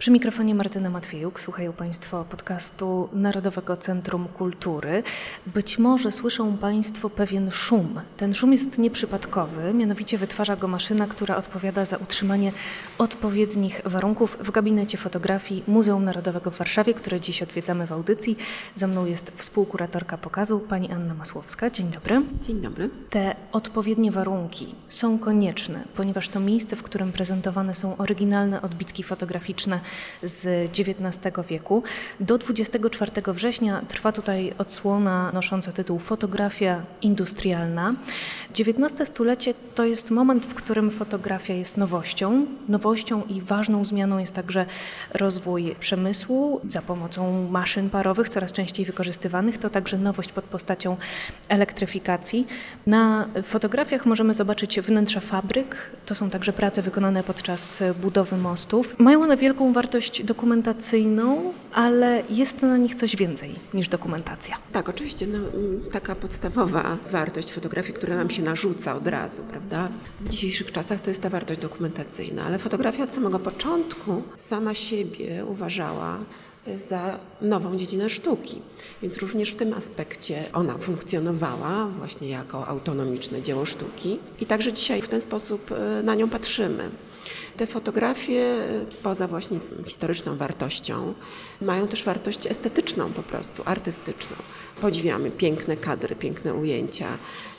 Przy mikrofonie Martyna Matwiejuk słuchają Państwo podcastu Narodowego Centrum Kultury. Być może słyszą Państwo pewien szum. Ten szum jest nieprzypadkowy, mianowicie wytwarza go maszyna, która odpowiada za utrzymanie odpowiednich warunków w gabinecie fotografii Muzeum Narodowego w Warszawie, które dziś odwiedzamy w audycji. Za mną jest współkuratorka pokazu, pani Anna Masłowska. Dzień dobry. Dzień dobry. Te odpowiednie warunki są konieczne, ponieważ to miejsce, w którym prezentowane są oryginalne odbitki fotograficzne z XIX wieku. Do 24 września trwa tutaj odsłona nosząca tytuł Fotografia industrialna. XIX stulecie to jest moment, w którym fotografia jest nowością. Nowością i ważną zmianą jest także rozwój przemysłu za pomocą maszyn parowych, coraz częściej wykorzystywanych. To także nowość pod postacią elektryfikacji. Na fotografiach możemy zobaczyć wnętrza fabryk. To są także prace wykonane podczas budowy mostów. Mają one wielką wartość dokumentacyjną, ale jest na nich coś więcej niż dokumentacja. Tak, oczywiście. No, taka podstawowa wartość fotografii, która nam się narzuca od razu, prawda? W dzisiejszych czasach to jest ta wartość dokumentacyjna, ale fotografia od samego początku sama siebie uważała za nową dziedzinę sztuki. Więc również w tym aspekcie ona funkcjonowała właśnie jako autonomiczne dzieło sztuki i także dzisiaj w ten sposób e, na nią patrzymy. Te fotografie, poza właśnie historyczną wartością, mają też wartość estetyczną po prostu, artystyczną. Podziwiamy piękne kadry, piękne ujęcia.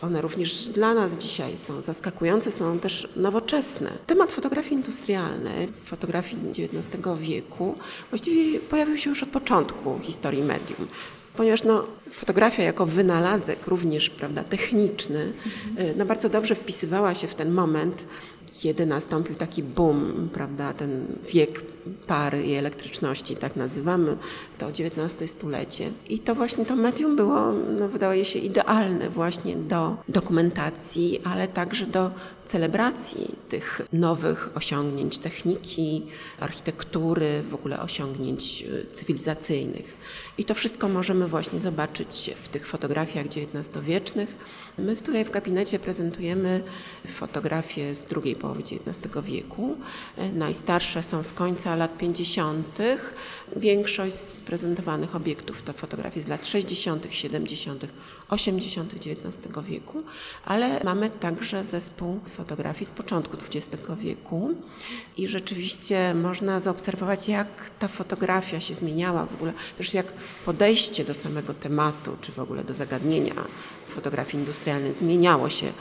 One również dla nas dzisiaj są zaskakujące, są też nowoczesne. Temat fotografii industrialnej, fotografii XIX wieku, właściwie pojawił się już od początku historii medium ponieważ no, fotografia jako wynalazek również prawda, techniczny mhm. no, bardzo dobrze wpisywała się w ten moment kiedy nastąpił taki boom, prawda, ten wiek pary i elektryczności, tak nazywamy to XIX stulecie. I to właśnie to medium było, no, wydaje się, idealne właśnie do dokumentacji, ale także do celebracji tych nowych osiągnięć techniki, architektury, w ogóle osiągnięć y, cywilizacyjnych. I to wszystko możemy właśnie zobaczyć w tych fotografiach XIX-wiecznych. My tutaj w gabinecie prezentujemy fotografie z drugiej połowy XIX wieku. E, najstarsze są z końca lat 50. Większość z prezentowanych obiektów to fotografie z lat 60., 70., 80. XIX wieku, ale mamy także zespół fotografii z początku XX wieku i rzeczywiście można zaobserwować, jak ta fotografia się zmieniała w ogóle, też jak podejście do samego tematu, czy w ogóle do zagadnienia fotografii industrialnej zmieniało się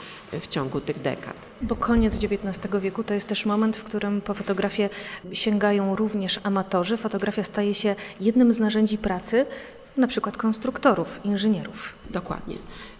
w ciągu tych dekad. Bo koniec XIX wieku to jest też moment, w którym po fotografię sięgają również amatorzy. Fotografia staje się jednym z narzędzi pracy na przykład konstruktorów, inżynierów. Dokładnie.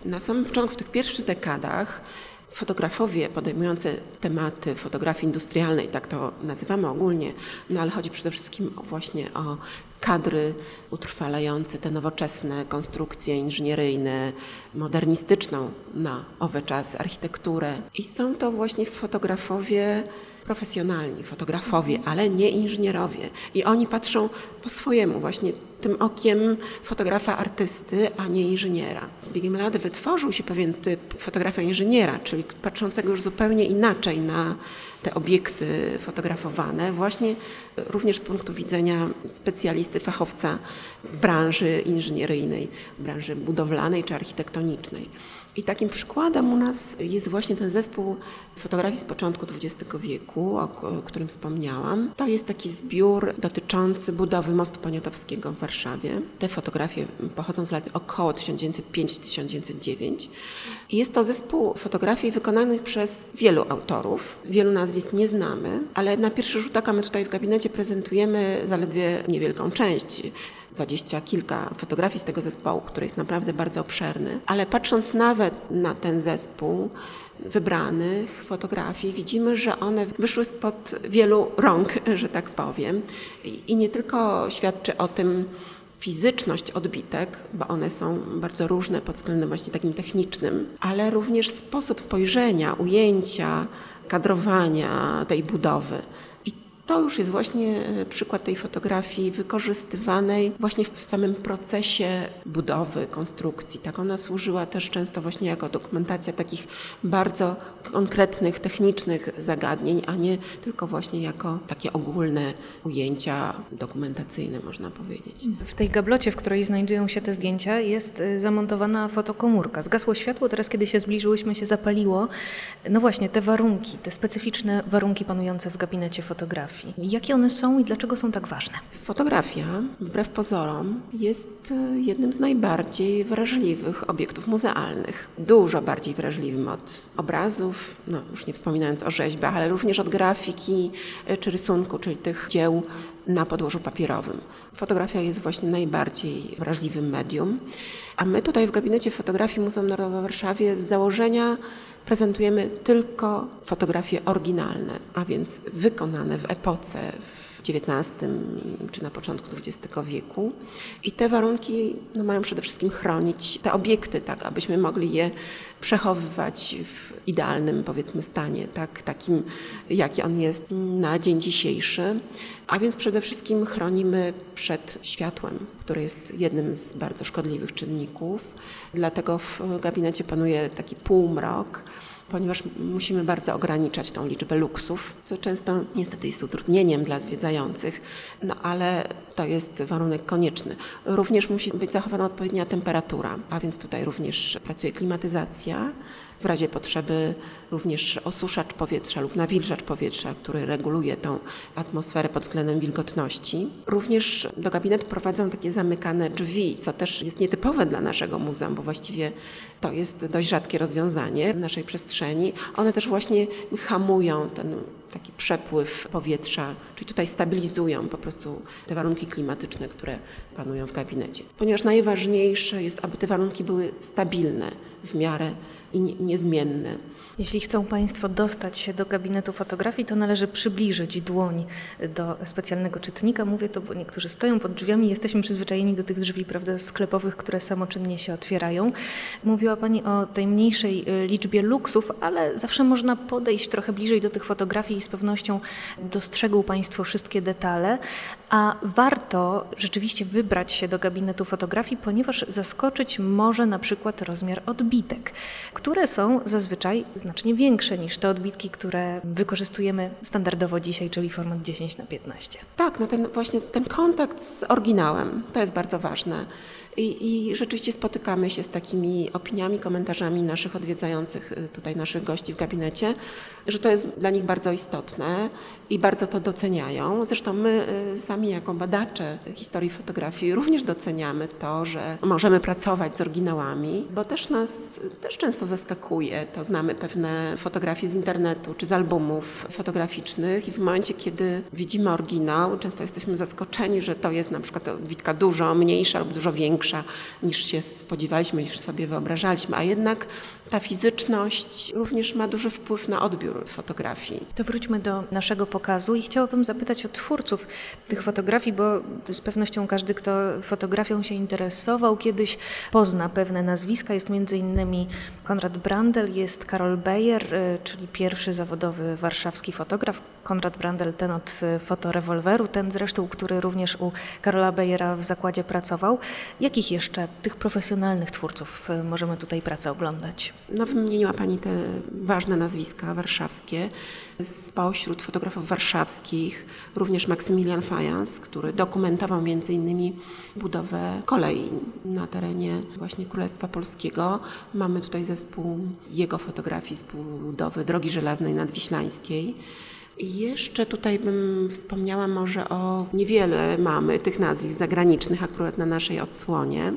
Na samym początku, w tych pierwszych dekadach, fotografowie podejmujący tematy fotografii industrialnej, tak to nazywamy ogólnie, no ale chodzi przede wszystkim właśnie o kadry utrwalające te nowoczesne konstrukcje inżynieryjne, modernistyczną na owe czasy architekturę. I są to właśnie fotografowie profesjonalni, fotografowie, ale nie inżynierowie. I oni patrzą po swojemu, właśnie tym okiem fotografa artysty, a nie inżyniera. Z biegiem lat wytworzył się pewien typ fotografa inżyniera, czyli patrzącego już zupełnie inaczej na te obiekty fotografowane, właśnie również z punktu widzenia specjalisty, fachowca w branży inżynieryjnej, branży budowlanej czy architektonicznej. I takim przykładem u nas jest właśnie ten zespół fotografii z początku XX wieku, o którym wspomniałam. To jest taki zbiór dotyczący budowy mostu poniatowskiego w Warszawie. Te fotografie pochodzą z lat około 1905-1909. I jest to zespół fotografii wykonanych przez wielu autorów. Wielu nazwisk nie znamy, ale na pierwszy rzut oka my tutaj w gabinecie prezentujemy zaledwie niewielką część dwadzieścia kilka fotografii z tego zespołu, który jest naprawdę bardzo obszerny, ale patrząc nawet na ten zespół wybranych fotografii, widzimy, że one wyszły spod wielu rąk, że tak powiem. I nie tylko świadczy o tym, fizyczność odbitek, bo one są bardzo różne pod względem właśnie takim technicznym, ale również sposób spojrzenia, ujęcia, kadrowania tej budowy. To już jest właśnie e, przykład tej fotografii wykorzystywanej właśnie w samym procesie budowy, konstrukcji. Tak ona służyła też często właśnie jako dokumentacja takich bardzo konkretnych, technicznych zagadnień, a nie tylko właśnie jako takie ogólne ujęcia dokumentacyjne, można powiedzieć. W tej gablocie, w której znajdują się te zdjęcia, jest y, zamontowana fotokomórka. Zgasło światło, teraz kiedy się zbliżyłyśmy, się zapaliło. No właśnie, te warunki, te specyficzne warunki panujące w gabinecie fotografii. Jakie one są i dlaczego są tak ważne? Fotografia, wbrew pozorom, jest y, jednym z najbardziej wrażliwych obiektów muzealnych. Dużo bardziej wrażliwym od obrazów, no już nie wspominając o rzeźbach, ale również od grafiki y, czy rysunku, czyli tych dzieł na podłożu papierowym. Fotografia jest właśnie najbardziej wrażliwym medium, a my tutaj w gabinecie fotografii Muzeum Narodowego w Warszawie z założenia prezentujemy tylko fotografie oryginalne, a więc wykonane w epoce, w XIX czy na początku XX wieku. I te warunki no, mają przede wszystkim chronić te obiekty, tak abyśmy mogli je przechowywać w idealnym, powiedzmy, stanie, tak, takim, jaki on jest na dzień dzisiejszy. A więc przede wszystkim chronimy przed światłem, które jest jednym z bardzo szkodliwych czynników. Dlatego w gabinecie panuje taki półmrok ponieważ musimy bardzo ograniczać tą liczbę luksów, co często niestety jest utrudnieniem dla zwiedzających, no ale to jest warunek konieczny. Również musi być zachowana odpowiednia temperatura, a więc tutaj również pracuje klimatyzacja, w razie potrzeby również osuszacz powietrza lub nawilżacz powietrza, który reguluje tą atmosferę pod względem wilgotności. Również do gabinetu prowadzą takie zamykane drzwi, co też jest nietypowe dla naszego muzeum, bo właściwie to jest dość rzadkie rozwiązanie w naszej przestrzeni. One też właśnie hamują ten taki przepływ powietrza, czyli tutaj stabilizują po prostu te warunki klimatyczne, które panują w gabinecie. Ponieważ najważniejsze jest, aby te warunki były stabilne w miarę i niezmienne. Jeśli chcą Państwo dostać się do gabinetu fotografii, to należy przybliżyć dłoń do specjalnego czytnika. Mówię to, bo niektórzy stoją pod drzwiami, jesteśmy przyzwyczajeni do tych drzwi prawda, sklepowych, które samoczynnie się otwierają. Mówiła Pani o tej mniejszej y, liczbie luksów, ale zawsze można podejść trochę bliżej do tych fotografii i z pewnością dostrzegą Państwo wszystkie detale, a warto rzeczywiście wybrać się do gabinetu fotografii, ponieważ zaskoczyć może na przykład rozmiar odbitek, które są zazwyczaj znacznie większe niż te odbitki, które wykorzystujemy standardowo dzisiaj, czyli format 10 na 15. Tak, no ten właśnie ten kontakt z oryginałem, to jest bardzo ważne. I, I, rzeczywiście spotykamy się z takimi opiniami, komentarzami naszych odwiedzających y, tutaj naszych gości w gabinecie, że to jest dla nich bardzo istotne i bardzo to doceniają. Zresztą my y, sami jako badacze historii fotografii również doceniamy to, że możemy pracować z oryginałami, bo też nas też często zaskakuje. To znamy pewne fotografie z internetu czy z albumów fotograficznych i w momencie, kiedy widzimy oryginał, często jesteśmy zaskoczeni, że to jest na przykład odbitka dużo mniejsza lub dużo większa niż się spodziewaliśmy, niż sobie wyobrażaliśmy, a jednak ta fizyczność również ma duży wpływ na odbiór fotografii. To wróćmy do naszego pokazu i chciałabym zapytać o twórców tych fotografii, bo z pewnością każdy, kto fotografią się interesował, kiedyś pozna pewne nazwiska. Jest między innymi Konrad Brandel, jest Karol Beyer, y, czyli pierwszy zawodowy warszawski fotograf. Konrad Brandel, ten od y, fotorewolweru, ten zresztą, który również u Karola Beyera w zakładzie pracował. Jakich jeszcze tych profesjonalnych twórców y, możemy tutaj pracę oglądać? No, wymieniła Pani te ważne nazwiska warszawskie. Spośród fotografów warszawskich również Maksymilian Fajans, który dokumentował innymi budowę kolei na terenie właśnie Królestwa Polskiego. Mamy tutaj zespół jego fotografii z budowy Drogi Żelaznej Nadwiślańskiej. Jeszcze tutaj bym wspomniała może o niewiele mamy tych nazwisk zagranicznych akurat na naszej odsłonie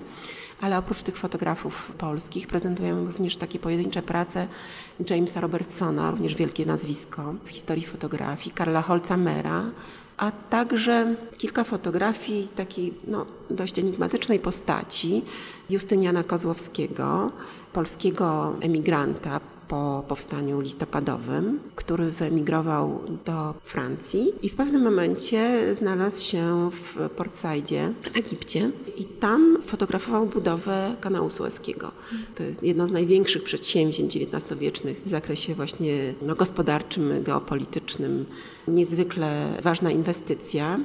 ale oprócz tych fotografów polskich prezentujemy również takie pojedyncze prace Jamesa Robertsona, również wielkie nazwisko w historii fotografii, Karla Holzamera, a także kilka fotografii takiej no, dość enigmatycznej postaci Justyniana Kozłowskiego, polskiego emigranta, po powstaniu listopadowym, który wyemigrował do Francji i w pewnym momencie znalazł się w Port Saïdzie w Egipcie i tam fotografował budowę kanału Sueskiego. To jest jedno z największych przedsięwzięć XIX-wiecznych w zakresie właśnie no, gospodarczym, geopolitycznym. Niezwykle ważna inwestycja.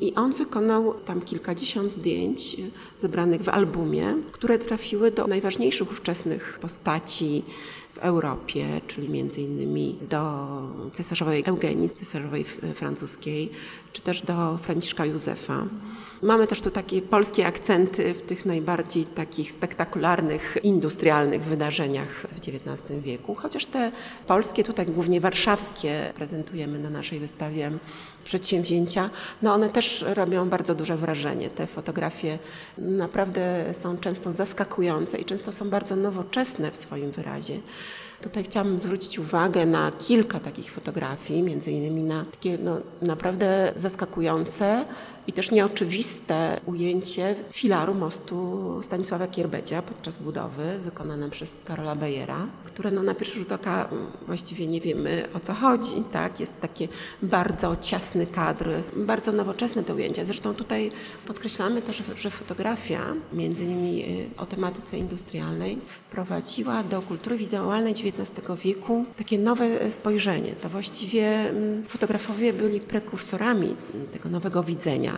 I on wykonał tam kilkadziesiąt zdjęć zebranych w albumie, które trafiły do najważniejszych ówczesnych postaci w Europie, czyli między innymi do cesarzowej Eugenii, cesarzowej francuskiej, czy też do Franciszka Józefa. Mamy też tu takie polskie akcenty w tych najbardziej takich spektakularnych, industrialnych wydarzeniach w XIX wieku, chociaż te polskie, tutaj głównie warszawskie, prezentujemy na naszej wystawie przedsięwzięcia, no one też robią bardzo duże wrażenie. Te fotografie naprawdę są często zaskakujące i często są bardzo nowoczesne w swoim wyrazie. Tutaj chciałabym zwrócić uwagę na kilka takich fotografii, między innymi na takie no, naprawdę zaskakujące i też nieoczywiste ujęcie filaru mostu Stanisława Kierbecia podczas budowy, wykonane przez Karola Bejera, które no, na pierwszy rzut oka właściwie nie wiemy o co chodzi. Tak? Jest taki bardzo ciasny kadr, bardzo nowoczesne te ujęcia. Zresztą tutaj podkreślamy też, że fotografia, między innymi y, o tematyce industrialnej, wprowadziła do kultury wizualnej XIX wieku takie nowe spojrzenie. To właściwie mm, fotografowie byli prekursorami tego nowego widzenia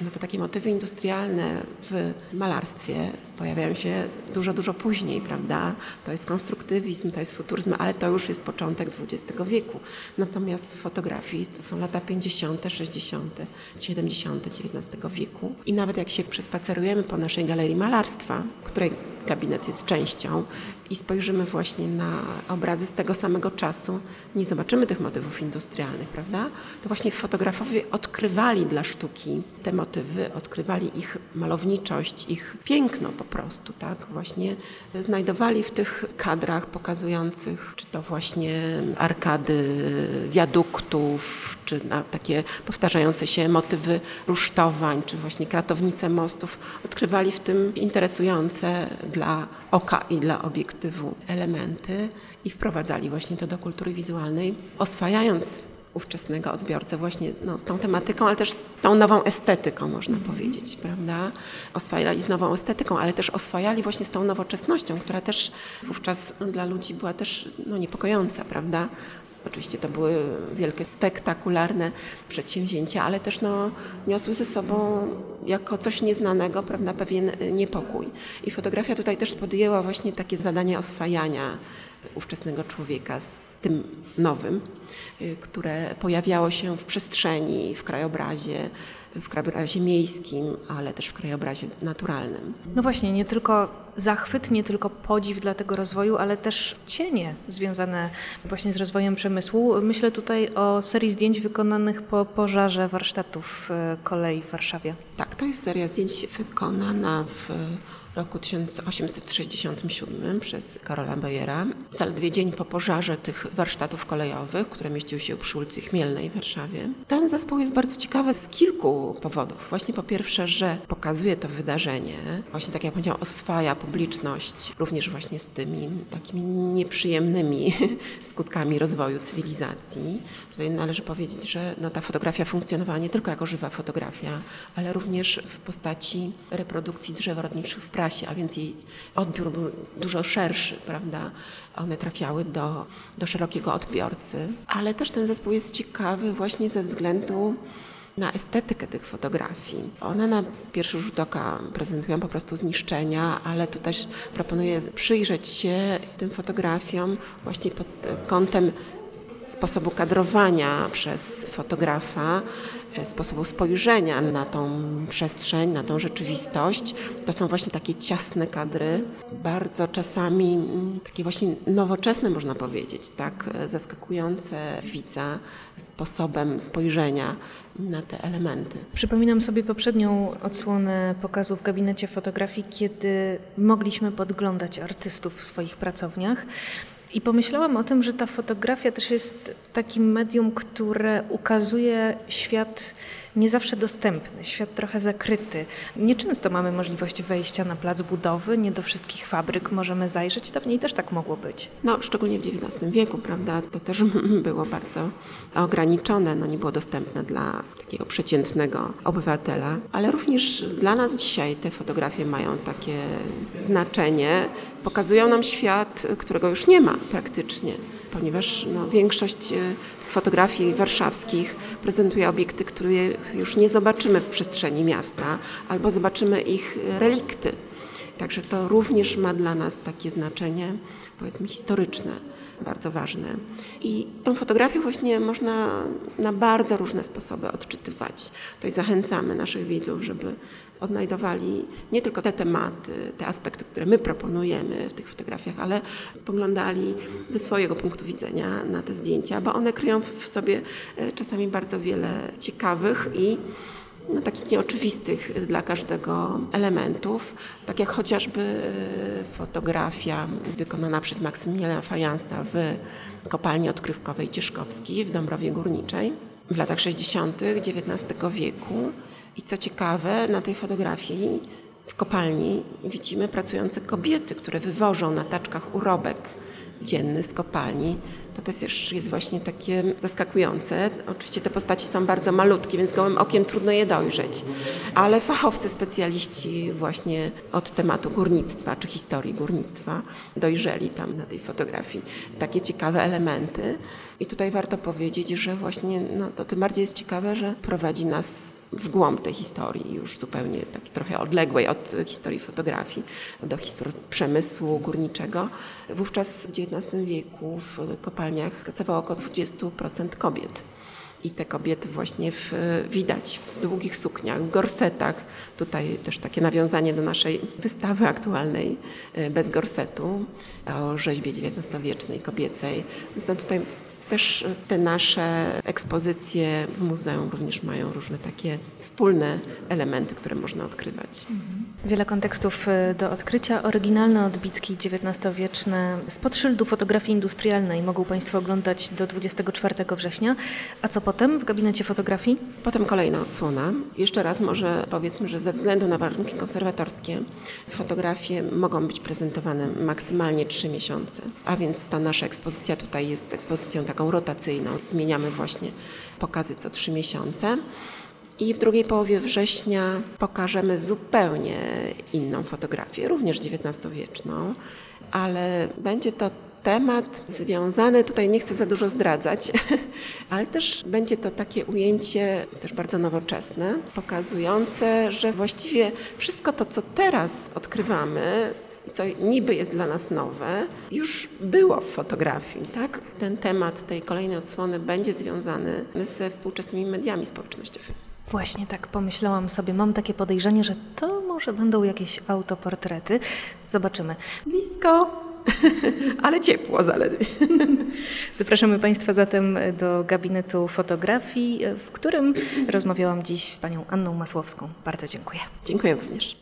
no bo takie motywy industrialne w malarstwie pojawiają się dużo, dużo później, prawda? To jest konstruktywizm, to jest futuryzm, ale to już jest początek XX wieku. Natomiast w fotografii to są lata 50., 60., 70. XIX wieku. I nawet jak się przespacerujemy po naszej galerii malarstwa, której gabinet jest częścią i spojrzymy właśnie na obrazy z tego samego czasu, nie zobaczymy tych motywów industrialnych, prawda? To właśnie fotografowie odkrywali dla sztuki te motywy, odkrywali ich malowniczość, ich piękno po prostu, tak? Właśnie znajdowali w tych kadrach pokazujących, czy to właśnie arkady wiaduktów, czy takie powtarzające się motywy rusztowań, czy właśnie kratownice mostów, odkrywali w tym interesujące dla oka i dla obiektywu elementy i wprowadzali właśnie to do kultury wizualnej, oswajając ówczesnego odbiorcę właśnie no, z tą tematyką, ale też z tą nową estetyką, można powiedzieć, prawda? Oswajali z nową estetyką, ale też oswajali właśnie z tą nowoczesnością, która też wówczas dla ludzi była też no, niepokojąca, prawda? Oczywiście to były wielkie, spektakularne przedsięwzięcia, ale też no, niosły ze sobą jako coś nieznanego prawda, pewien niepokój. I fotografia tutaj też podjęła właśnie takie zadanie oswajania ówczesnego człowieka z tym nowym, y, które pojawiało się w przestrzeni, w krajobrazie, w krajobrazie miejskim, ale też w krajobrazie naturalnym. No właśnie, nie tylko zachwyt, nie tylko podziw dla tego rozwoju, ale też cienie związane właśnie z rozwojem przemysłu. Myślę tutaj o serii zdjęć wykonanych po pożarze warsztatów e, kolei w Warszawie. Tak, to jest seria zdjęć wykonana w roku 1867 przez Karola Bejera, zaledwie dzień po pożarze tych warsztatów kolejowych, które mieściły się przy ulicy Chmielnej w Warszawie. Ten zespół jest bardzo ciekawy z kilku powodów. Właśnie po pierwsze, że pokazuje to wydarzenie, właśnie tak jak powiedziałam, oswaja publiczność również właśnie z tymi takimi nieprzyjemnymi skutkami rozwoju cywilizacji. Tutaj należy powiedzieć, że no, ta fotografia funkcjonowała nie tylko jako żywa fotografia, ale również w postaci reprodukcji drzew rodniczych w prasie, a więc jej odbiór był dużo szerszy, prawda? One trafiały do, do szerokiego odbiorcy. Ale też ten zespół jest ciekawy właśnie ze względu na estetykę tych fotografii. One na pierwszy rzut oka prezentują po prostu zniszczenia, ale tu też proponuję przyjrzeć się tym fotografiom właśnie pod kątem sposobu kadrowania przez fotografa, e, sposobu spojrzenia na tą przestrzeń, na tą rzeczywistość. To są właśnie takie ciasne kadry, bardzo czasami takie właśnie nowoczesne, można powiedzieć, tak, e, zaskakujące widza sposobem spojrzenia na te elementy. Przypominam sobie poprzednią odsłonę pokazu w gabinecie fotografii, kiedy mogliśmy podglądać artystów w swoich pracowniach. I pomyślałam o tym, że ta fotografia też jest takim medium, które ukazuje świat nie zawsze dostępny, świat trochę zakryty. Nieczęsto mamy możliwość wejścia na plac budowy, nie do wszystkich fabryk możemy zajrzeć. Dawniej też tak mogło być. No, szczególnie w XIX wieku, prawda? To też było bardzo ograniczone, no nie było dostępne dla takiego przeciętnego obywatela, ale również dla nas dzisiaj te fotografie mają takie znaczenie, pokazują nam świat, którego już nie ma praktycznie, ponieważ no, większość e, fotografii warszawskich prezentuje obiekty, których już nie zobaczymy w przestrzeni miasta, albo zobaczymy ich relikty Także to również ma dla nas takie znaczenie, powiedzmy, historyczne bardzo ważne. I tą fotografię właśnie można na bardzo różne sposoby odczytywać. Tutaj zachęcamy naszych widzów, żeby odnajdowali nie tylko te tematy, te aspekty, które my proponujemy w tych fotografiach, ale spoglądali ze swojego punktu widzenia na te zdjęcia, bo one kryją w sobie e, czasami bardzo wiele ciekawych i no, takich nieoczywistych dla każdego elementów, tak jak chociażby e, fotografia wykonana przez Maksymiliana Fajansa w kopalni odkrywkowej Cieszkowskiej w Dąbrowie Górniczej w latach 60. XIX wieku. I co ciekawe, na tej fotografii w kopalni widzimy pracujące kobiety, które wywożą na taczkach urobek dzienny z kopalni to też jest właśnie takie zaskakujące. Oczywiście te postaci są bardzo malutkie, więc gołym okiem trudno je dojrzeć, ale fachowcy, specjaliści właśnie od tematu górnictwa czy historii górnictwa dojrzeli tam na tej fotografii takie ciekawe elementy. I tutaj warto powiedzieć, że właśnie no, to tym bardziej jest ciekawe, że prowadzi nas w głąb tej historii, już zupełnie takiej trochę odległej od historii fotografii, do historii przemysłu górniczego. Wówczas w XIX wieku w kopalniach pracowało około 20% kobiet. I te kobiety właśnie w, widać w długich sukniach, w gorsetach. Tutaj też takie nawiązanie do naszej wystawy aktualnej e, bez gorsetu o rzeźbie XIX-wiecznej, kobiecej. Więc no tutaj też te nasze ekspozycje w muzeum również mają różne takie wspólne elementy, które można odkrywać. Wiele kontekstów y, do odkrycia. Oryginalne odbitki XIX-wieczne spod szyldu fotografii industrialnej mogą Państwo oglądać do 24 września. A co potem w gabinecie fotografii? Potem kolejna odsłona. Jeszcze raz może powiedzmy, że ze względu na warunki konserwatorskie fotografie mogą być prezentowane maksymalnie 3 miesiące. A więc ta nasza ekspozycja tutaj jest ekspozycją taką rotacyjną. Zmieniamy właśnie pokazy co trzy miesiące. I w drugiej połowie września pokażemy zupełnie inną fotografię, również XIX-wieczną, ale będzie to temat związany, tutaj nie chcę za dużo zdradzać, ale też będzie to takie ujęcie też bardzo nowoczesne, pokazujące, że właściwie wszystko to, co teraz odkrywamy, co niby jest dla nas nowe, już było w fotografii. Tak? Ten temat tej kolejnej odsłony będzie związany ze współczesnymi mediami społecznościowymi. Właśnie tak pomyślałam sobie. Mam takie podejrzenie, że to może będą jakieś autoportrety. Zobaczymy. Blisko, ale ciepło zaledwie. Zapraszamy Państwa zatem do gabinetu fotografii, w którym rozmawiałam dziś z panią Anną Masłowską. Bardzo dziękuję. Dziękuję również.